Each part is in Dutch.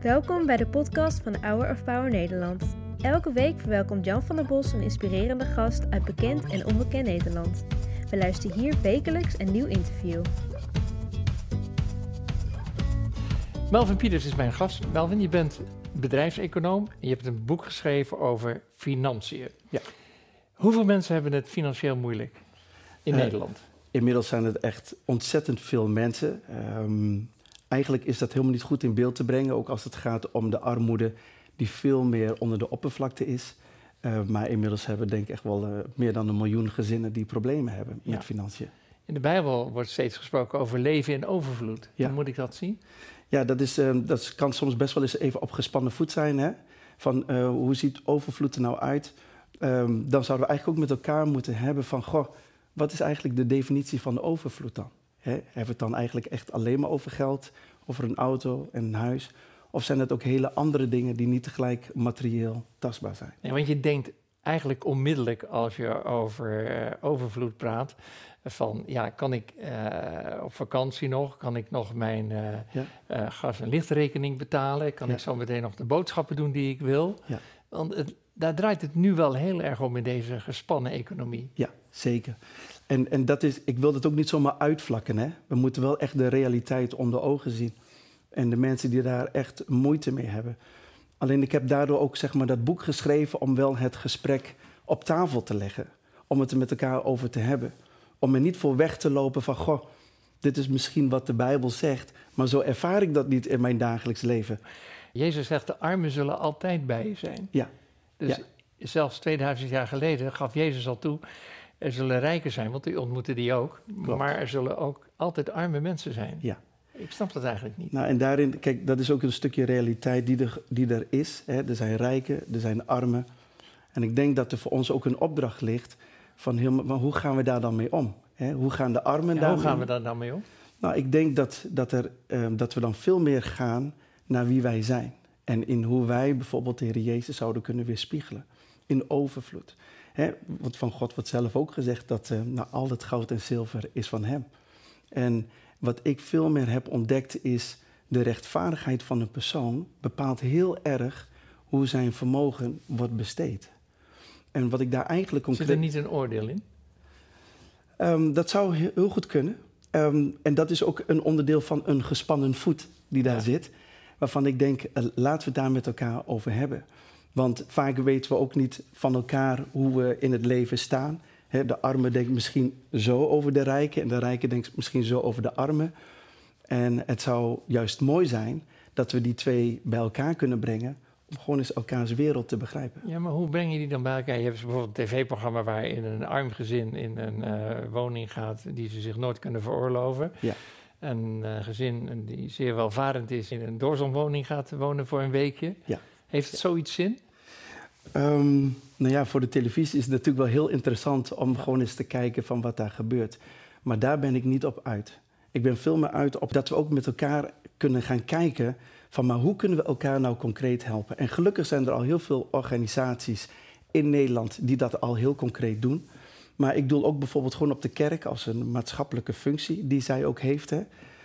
Welkom bij de podcast van Hour of Power Nederland. Elke week verwelkomt Jan van der Bos een inspirerende gast uit bekend en onbekend Nederland. We luisteren hier wekelijks een nieuw interview. Melvin Pieters is mijn gast. Melvin, je bent bedrijfseconoom en je hebt een boek geschreven over financiën. Ja. Hoeveel mensen hebben het financieel moeilijk in Eh, Nederland? Inmiddels zijn het echt ontzettend veel mensen. Ehm, eigenlijk is dat helemaal niet goed in beeld te brengen, ook als het gaat om de armoede die veel meer onder de oppervlakte is. Eh, maar inmiddels hebben we denk ik echt wel eh, meer dan een miljoen gezinnen die problemen hebben met Ja. financiën. In de Bijbel wordt steeds gesproken over leven in overvloed. Ja. Hoe moet ik dat zien? Ja, dat, is, ehm, dat kan soms best wel eens even op gespannen voet zijn. Hè? Van eh, hoe ziet overvloed er nou uit? Ehm, dan zouden we eigenlijk ook met elkaar moeten hebben van... Goh, wat is eigenlijk de definitie van de overvloed dan? Hè? Hebben we het dan eigenlijk echt alleen maar over geld, over een auto en een huis? Of zijn het ook hele andere dingen die niet tegelijk materieel tastbaar zijn? Nee, want je denkt eigenlijk onmiddellijk als je over eh, overvloed praat... van ja, kan ik eh, op vakantie nog? Kan ik nog mijn eh, Ja. gas- en lichtrekening betalen? Kan Ja. ik zo meteen nog de boodschappen doen die ik wil? Ja. Want het, daar draait het nu wel heel erg om in deze gespannen economie. Ja, zeker. En, en dat is, ik wil dat ook niet zomaar uitvlakken. Hè? We moeten wel echt de realiteit onder ogen zien. En de mensen die daar echt moeite mee hebben. Alleen ik heb daardoor ook zeg maar, dat boek geschreven om wel het gesprek op tafel te leggen. Om het er met elkaar over te hebben. Om er niet voor weg te lopen van, goh, dit is misschien wat de Bijbel zegt. Maar zo ervaar ik dat niet in mijn dagelijks leven. Jezus zegt, de armen zullen altijd bij je zijn. Ja. Dus Ja. zelfs 2000 jaar geleden gaf Jezus al toe, er zullen rijken zijn, want die ontmoette die ook. Klopt. Maar er zullen ook altijd arme mensen zijn. Ja. Ik snap dat eigenlijk niet. Nou, en daarin, kijk, dat is ook een stukje realiteit die er, die er is. Hè. Er zijn rijken, er zijn armen. En ik denk dat er voor ons ook een opdracht ligt van maar hoe gaan we daar dan mee om? Hè? Hoe gaan de armen Ja, daar hoe gaan we daar dan mee om? Nou, ik denk dat, dat, er, ehm, dat we dan veel meer gaan naar wie wij zijn. En in hoe wij bijvoorbeeld de Heer Jezus zouden kunnen weerspiegelen. In overvloed. Hè, want van God wordt zelf ook gezegd dat eh, nou, al het goud en zilver is van Hem. En wat ik veel meer heb ontdekt is de rechtvaardigheid van een persoon bepaalt heel erg hoe zijn vermogen wordt besteed. En wat ik daar eigenlijk Zit concreet... er niet een oordeel in? Ehm, dat zou he- heel goed kunnen. Ehm, en dat is ook een onderdeel van een gespannen voet die daar Ja. zit. Waarvan ik denk, eh, laten we het daar met elkaar over hebben. Want vaak weten we ook niet van elkaar hoe we in het leven staan. De armen denken misschien zo over de rijken en de rijken denken misschien zo over de armen. En het zou juist mooi zijn dat we die twee bij elkaar kunnen brengen om gewoon eens elkaars wereld te begrijpen. Ja, maar hoe breng je die dan bij elkaar? Je hebt bijvoorbeeld een tv-programma waarin een arm gezin in een eh, woning gaat die ze zich nooit kunnen veroorloven. Ja. Een eh, gezin die zeer welvarend is in een doorzonwoning gaat wonen voor een weekje. Ja. Heeft het zoiets zin? Ehm, nou ja, voor de televisie is het natuurlijk wel heel interessant om gewoon eens te kijken van wat daar gebeurt. Maar daar ben ik niet op uit. Ik ben veel meer uit op dat we ook met elkaar kunnen gaan kijken van maar hoe kunnen we elkaar nou concreet helpen. En gelukkig zijn er al heel veel organisaties in Nederland die dat al heel concreet doen. Maar ik doel ook bijvoorbeeld gewoon op de kerk als een maatschappelijke functie die zij ook heeft. Hè,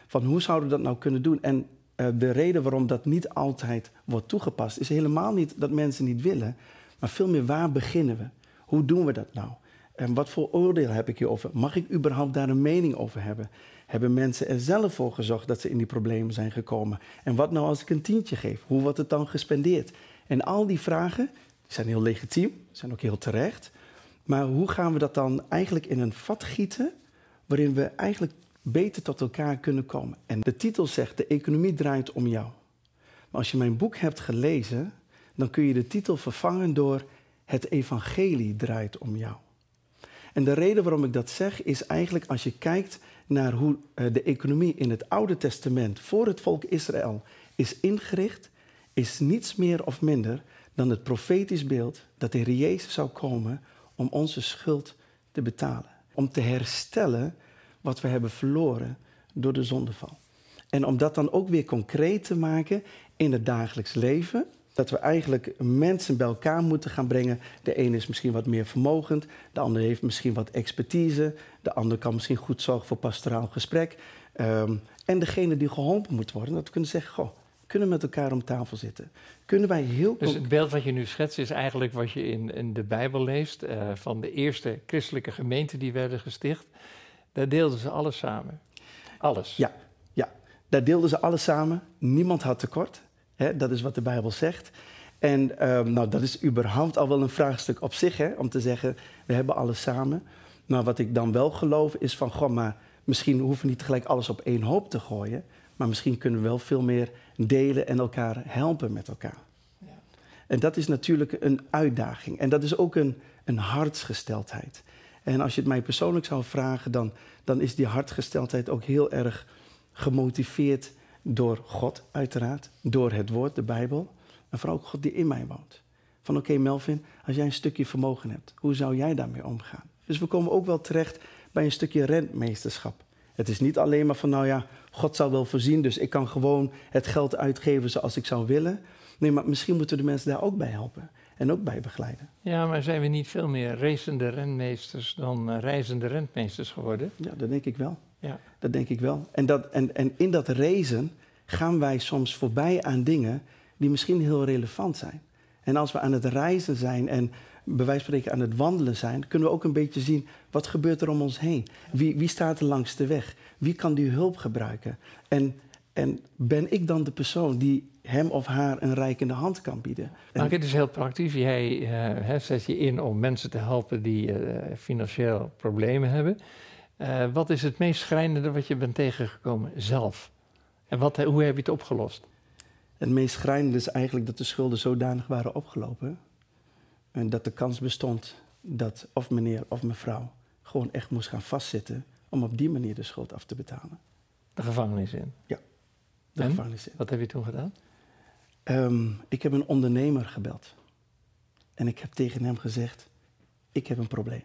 van hoe zouden we dat nou kunnen doen? En eh, de reden waarom dat niet altijd wordt toegepast is helemaal niet dat mensen niet willen, maar veel meer waar beginnen we? Hoe doen we dat nou? En wat voor oordeel heb ik hierover? Mag ik überhaupt daar een mening over hebben? Hebben mensen er zelf voor gezorgd dat ze in die problemen zijn gekomen? En wat nou als ik een tientje geef? Hoe wordt het dan gespendeerd? En al die vragen zijn heel legitiem, zijn ook heel terecht. Maar hoe gaan we dat dan eigenlijk in een vat gieten waarin we eigenlijk beter tot elkaar kunnen komen? En de titel zegt: De economie draait om jou. Maar als je mijn boek hebt gelezen, dan kun je de titel vervangen door Het Evangelie draait om jou. En de reden waarom ik dat zeg is eigenlijk als je kijkt naar hoe eh, de economie in het Oude Testament voor het volk Israël is ingericht, is niets meer of minder dan het profetisch beeld dat de Jezus zou komen om onze schuld te betalen. Om te herstellen wat we hebben verloren door de zondeval. En om dat dan ook weer concreet te maken in het dagelijks leven. Dat we eigenlijk mensen bij elkaar moeten gaan brengen. De ene is misschien wat meer vermogend, de ander heeft misschien wat expertise, de ander kan misschien goed zorgen voor pastoraal gesprek. Ehm, en degene die geholpen moet worden, dat we kunnen zeggen, goh, kunnen we met elkaar om tafel zitten? Kunnen wij heel... Dus het beeld wat je nu schetst is eigenlijk wat je in, in de Bijbel leest eh, van de eerste christelijke gemeenten die werden gesticht. Daar deelden ze alles samen. Alles. Ja, ja. daar deelden ze alles samen. Niemand had tekort. Hè? Dat is wat de Bijbel zegt. En ehm, nou, dat is überhaupt al wel een vraagstuk op zich, hè? om te zeggen, we hebben alles samen. Maar wat ik dan wel geloof is van, goh, maar misschien hoeven we niet gelijk alles op één hoop te gooien. Maar misschien kunnen we wel veel meer delen en elkaar helpen met elkaar. Ja. En dat is natuurlijk een uitdaging. En dat is ook een, een hartsgesteldheid. En als je het mij persoonlijk zou vragen, dan, dan is die hartsgesteldheid ook heel erg gemotiveerd door God, uiteraard. Door het woord, de Bijbel. En vooral ook God die in mij woont. Van oké Melvin, als jij een stukje vermogen hebt, hoe zou jij daarmee omgaan? Dus we komen ook wel terecht bij een stukje rentmeesterschap. Het is niet alleen maar van, nou ja, God zal wel voorzien, dus ik kan gewoon het geld uitgeven zoals ik zou willen. Nee, maar misschien moeten de mensen daar ook bij helpen en ook bij begeleiden. Ja, maar zijn we niet veel meer racende rentmeesters dan uh, reizende rentmeesters geworden? Ja, dat denk ik wel. Ja. Dat denk ik wel. En, dat, en, en in dat racen gaan wij soms voorbij aan dingen die misschien heel relevant zijn. En als we aan het reizen zijn en bij wijze van spreken aan het wandelen zijn, kunnen we ook een beetje zien wat gebeurt er om ons heen. Wie, wie staat er langs de weg? Wie kan die hulp gebruiken? En, en ben ik dan de persoon die hem of haar een rijkende hand kan bieden? Het is heel praktisch. Jij uh, zet je in om mensen te helpen die uh, financieel problemen hebben. Uh, wat is het meest schrijnende wat je bent tegengekomen zelf? En wat, hoe heb je het opgelost? Het meest schrijnende is eigenlijk dat de schulden zodanig waren opgelopen en dat de kans bestond dat of meneer of mevrouw gewoon echt moest gaan vastzitten om op die manier de schuld af te betalen. De gevangenis in? Ja, de gevangenis in. Wat heb je toen gedaan? Um, ik heb een ondernemer gebeld. En ik heb tegen hem gezegd, ik heb een probleem.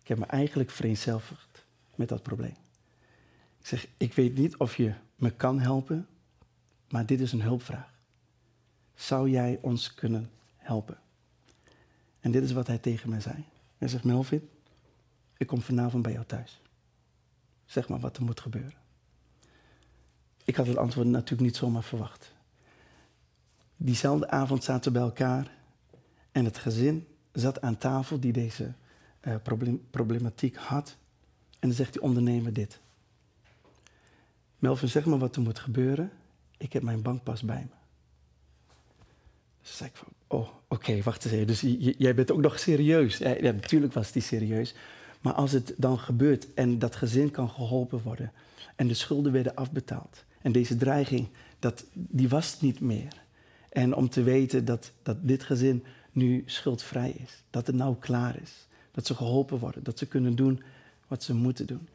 Ik heb me eigenlijk vereenzelvigd met dat probleem. Ik zeg, ik weet niet of je me kan helpen, maar dit is een hulpvraag. Zou jij ons kunnen helpen? En dit is wat hij tegen mij zei. Hij zegt, Melvin, ik kom vanavond bij jou thuis. Zeg maar wat er moet gebeuren. Ik had het antwoord natuurlijk niet zomaar verwacht. Diezelfde avond zaten we bij elkaar en het gezin zat aan tafel die deze probleem, problematiek had. En dan zegt die ondernemer dit. Melvin, zeg maar wat er moet gebeuren. Ik heb mijn bankpas bij me. Dus zei ik van, oh, oké, wacht eens even. Dus jij bent ook nog serieus. Ja, natuurlijk was die serieus. Maar als het dan gebeurt en dat gezin kan geholpen worden... en de schulden werden afbetaald... en deze dreiging, dat, die was niet meer. En om te weten dat, dat dit gezin nu schuldvrij is. Dat het nou klaar is. Dat ze geholpen worden. Dat ze kunnen doen wat ze moeten doen.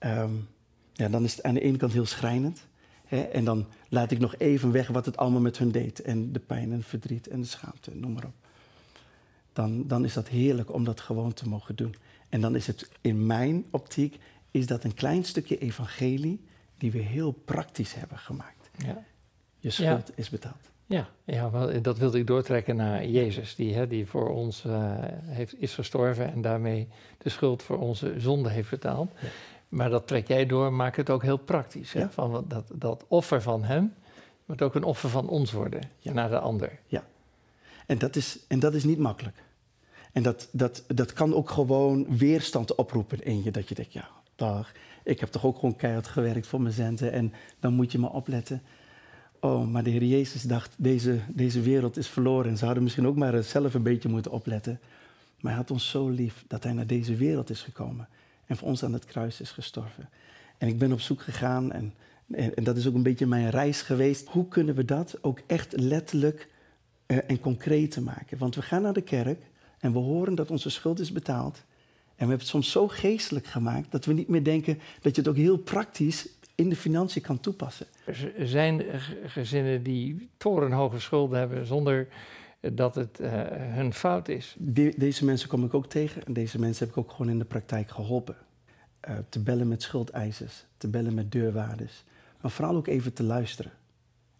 Um, ja, dan is het aan de ene kant heel schrijnend. Hè, en dan laat ik nog even weg wat het allemaal met hun deed. En de pijn en verdriet en de schaamte, noem maar op. Dan, dan is dat heerlijk om dat gewoon te mogen doen. En dan is het in mijn optiek is dat een klein stukje evangelie die we heel praktisch hebben gemaakt. Ja. Je schuld is betaald. Ja, ja dat wilde ik doortrekken naar Jezus, die, hè, die voor ons uh, heeft, is gestorven en daarmee de schuld voor onze zonde heeft betaald. Ja. Maar dat trek jij door, maakt het ook heel praktisch. Hè? Van dat, dat offer van hem moet ook een offer van ons worden naar de ander. Ja, en dat is, en dat is niet makkelijk. En dat, dat, dat kan ook gewoon weerstand oproepen in je. Dat je denkt, ja, dag, ik heb toch ook gewoon keihard gewerkt voor mijn zenten en dan moet je maar opletten. Oh, maar de Heer Jezus dacht, deze, deze wereld is verloren. En ze hadden misschien ook maar zelf een beetje moeten opletten. Maar hij had ons zo lief dat hij naar deze wereld is gekomen en voor ons aan het kruis is gestorven. En ik ben op zoek gegaan en, en, dat is ook een beetje mijn reis geweest. Hoe kunnen we dat ook echt letterlijk uh, en concreet maken? Want we gaan naar de kerk en we horen dat onze schuld is betaald. En we hebben het soms zo geestelijk gemaakt dat we niet meer denken dat je het ook heel praktisch in de financiën kan toepassen. Er zijn gezinnen die torenhoge schulden hebben zonder dat het uh, hun fout is. deze mensen kom ik ook tegen en deze mensen heb ik ook gewoon in de praktijk geholpen. Uh, te bellen met schuldeisers, te bellen met deurwaarders, maar vooral ook even te luisteren.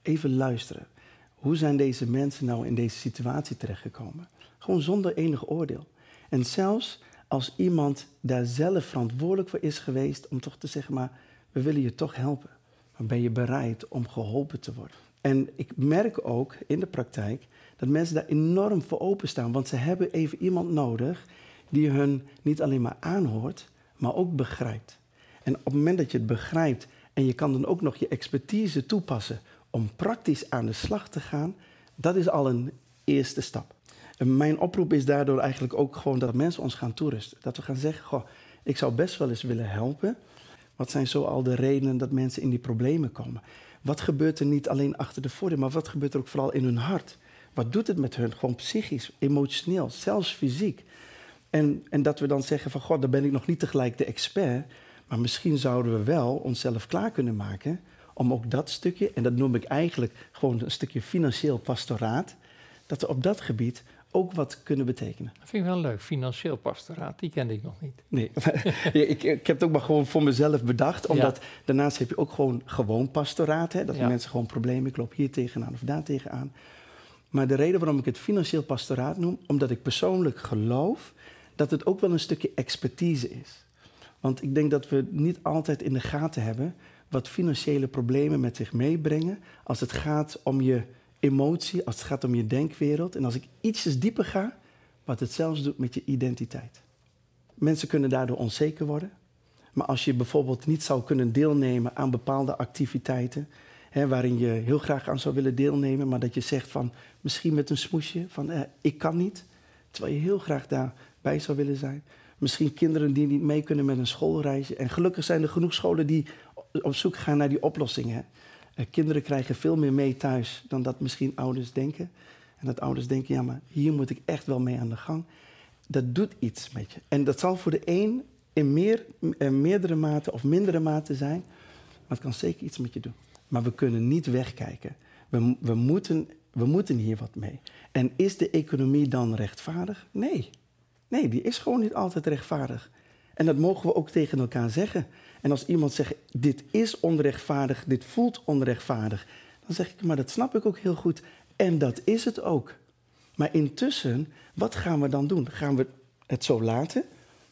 Even luisteren. Hoe zijn deze mensen nou in deze situatie terechtgekomen? Gewoon zonder enig oordeel. En zelfs als iemand daar zelf verantwoordelijk voor is geweest om toch te zeggen, maar we willen je toch helpen. Maar ben je bereid om geholpen te worden? En ik merk ook in de praktijk dat mensen daar enorm voor openstaan. Want ze hebben even iemand nodig die hun niet alleen maar aanhoort, maar ook begrijpt. En op het moment dat je het begrijpt en je kan dan ook nog je expertise toepassen om praktisch aan de slag te gaan, dat is al een eerste stap. Mijn oproep is daardoor eigenlijk ook gewoon dat mensen ons gaan toerusten. Dat we gaan zeggen, goh, ik zou best wel eens willen helpen. Wat zijn zo al de redenen dat mensen in die problemen komen? Wat gebeurt er niet alleen achter de voordeur, maar wat gebeurt er ook vooral in hun hart? Wat doet het met hun? Gewoon psychisch, emotioneel, zelfs fysiek. En, en dat we dan zeggen van, god, dan ben ik nog niet tegelijk de expert. Maar misschien zouden we wel onszelf klaar kunnen maken om ook dat stukje, en dat noem ik eigenlijk gewoon een stukje financieel pastoraat, dat we op dat gebied ook wat kunnen betekenen. Dat vind ik wel leuk, financieel pastoraat, die kende ik nog niet. Nee, ik, ik, heb het ook maar gewoon voor mezelf bedacht, omdat daarnaast heb je ook gewoon gewoon pastoraat, hè, dat mensen gewoon problemen, ik loop hier tegenaan of daar tegenaan. Maar de reden waarom ik het financieel pastoraat noem, omdat ik persoonlijk geloof dat het ook wel een stukje expertise is. Want ik denk dat we niet altijd in de gaten hebben wat financiële problemen met zich meebrengen als het gaat om je emotie, als het gaat om je denkwereld. En als ik ietsjes dieper ga, wat het zelfs doet met je identiteit. Mensen kunnen daardoor onzeker worden. Maar als je bijvoorbeeld niet zou kunnen deelnemen aan bepaalde activiteiten, hè, waarin je heel graag aan zou willen deelnemen, maar dat je zegt van misschien met een smoesje van eh, ik kan niet, terwijl je heel graag daarbij zou willen zijn. Misschien kinderen die niet mee kunnen met een schoolreisje. En gelukkig zijn er genoeg scholen die op zoek gaan naar die oplossingen. Uh, kinderen krijgen veel meer mee thuis dan dat misschien ouders denken. En dat ouders denken, ja, maar hier moet ik echt wel mee aan de gang. Dat doet iets met je. En dat zal voor de een in meer, uh, meerdere mate of mindere mate zijn. Maar het kan zeker iets met je doen. Maar we kunnen niet wegkijken. We, we, moeten, we moeten hier wat mee. En is de economie dan rechtvaardig? Nee. Nee, die is gewoon niet altijd rechtvaardig. En dat mogen we ook tegen elkaar zeggen. En als iemand zegt, dit is onrechtvaardig, dit voelt onrechtvaardig, dan zeg ik, maar dat snap ik ook heel goed. En dat is het ook. Maar intussen, wat gaan we dan doen? Gaan we het zo laten?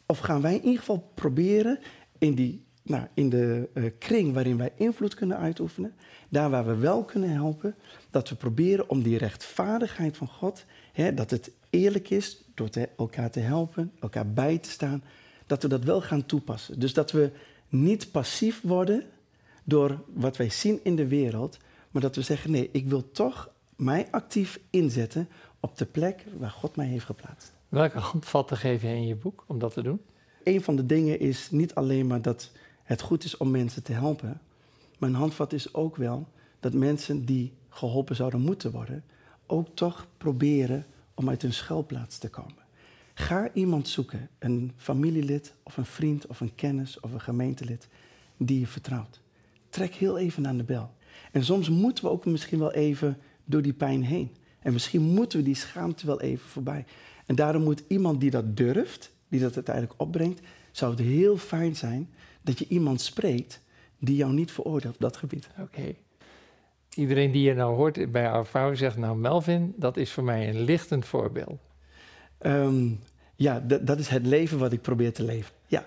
Of gaan wij in ieder geval proberen in, die, nou, in de uh, kring waarin wij invloed kunnen uitoefenen, daar waar we wel kunnen helpen, dat we proberen om die rechtvaardigheid van God, hè, dat het eerlijk is door elkaar te helpen, elkaar bij te staan, dat we dat wel gaan toepassen. Dus dat we niet passief worden door wat wij zien in de wereld, maar dat we zeggen: nee, ik wil toch mij actief inzetten op de plek waar God mij heeft geplaatst. Welke handvatten geef je in je boek om dat te doen? Een van de dingen is niet alleen maar dat het goed is om mensen te helpen, maar een handvat is ook wel dat mensen die geholpen zouden moeten worden, ook toch proberen om uit hun schuilplaats te komen. Ga iemand zoeken, een familielid of een vriend of een kennis of een gemeentelid die je vertrouwt. Trek heel even aan de bel. En soms moeten we ook misschien wel even door die pijn heen. En misschien moeten we die schaamte wel even voorbij. En daarom moet iemand die dat durft, die dat uiteindelijk opbrengt, zou het heel fijn zijn dat je iemand spreekt die jou niet veroordeelt op dat gebied. Oké. Iedereen die je nou hoort bij jouw vrouw zegt, nou Melvin, dat is voor mij een lichtend voorbeeld. Um, ja, dat is het leven wat ik probeer te leven. Ja.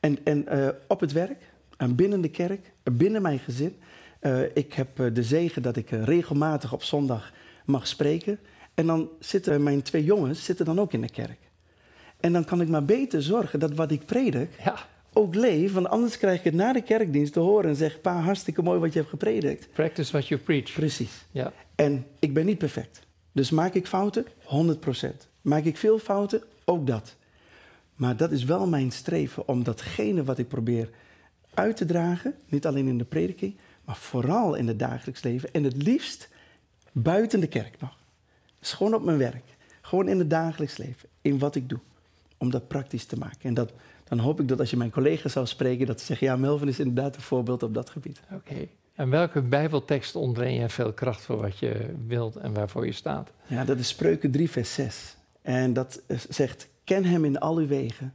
En, en uh, op het werk, en binnen de kerk, binnen mijn gezin. Uh, ik heb uh, de zegen dat ik regelmatig op zondag mag spreken. En dan zitten mijn twee jongens zitten dan ook in de kerk. En dan kan ik maar beter zorgen dat wat ik predik ja. ook leef. Want anders krijg ik het na de kerkdienst te horen en zeg... pa, hartstikke mooi wat je hebt gepredikt. Practice what you preach. Precies. Ja. En ik ben niet perfect. Dus maak ik fouten? 100 procent. Maak ik veel fouten? Ook dat. Maar dat is wel mijn streven om datgene wat ik probeer uit te dragen, niet alleen in de prediking, maar vooral in het dagelijks leven en het liefst buiten de kerk nog. Dus gewoon op mijn werk, gewoon in het dagelijks leven, in wat ik doe, om dat praktisch te maken. En dat, dan hoop ik dat als je mijn collega's zou spreken, dat ze zeggen, ja, Melvin is inderdaad een voorbeeld op dat gebied. Oké. En welke bijbeltekst ontleen je veel kracht voor wat je wilt en waarvoor je staat? Ja, dat is Spreuken 3, vers 6. En dat zegt, ken hem in al uw wegen,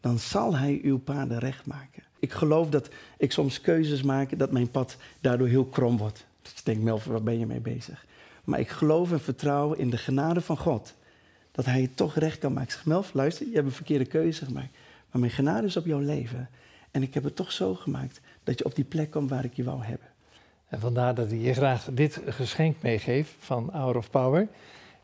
dan zal hij uw paden recht maken. Ik geloof dat ik soms keuzes maak, dat mijn pad daardoor heel krom wordt. Dus ik denk, Melvin, waar ben je mee bezig? Maar ik geloof en vertrouw in de genade van God. Dat hij het toch recht kan maken. Ik zeg, Melvin, luister, je hebt een verkeerde keuze gemaakt. Maar mijn genade is op jouw leven. En ik heb het toch zo gemaakt dat je op die plek komt waar ik je wou hebben. En vandaar dat ik je graag dit geschenk meegeef van Hour of Power.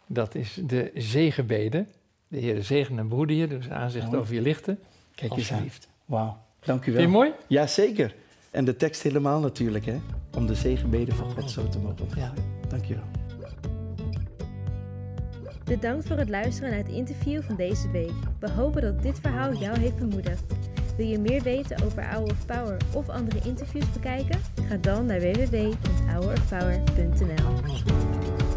Dat is de zegenbede. De Heer zegen en behoede je, dus aanzicht Mooi. over je lichten. Kijk eens. Alsjeblieft. Wauw, dank u Vind je wel. mooi? Ja, zeker. En de tekst helemaal natuurlijk, hè? Om de zegenbeden van God zo te mogen ontvangen. Dank je wel. Bedankt voor het luisteren naar het interview van deze week. We hopen dat dit verhaal jou heeft bemoedigd. Wil je meer weten over Hour of Power of andere interviews bekijken? Ga dan naar www.hourofpower.nl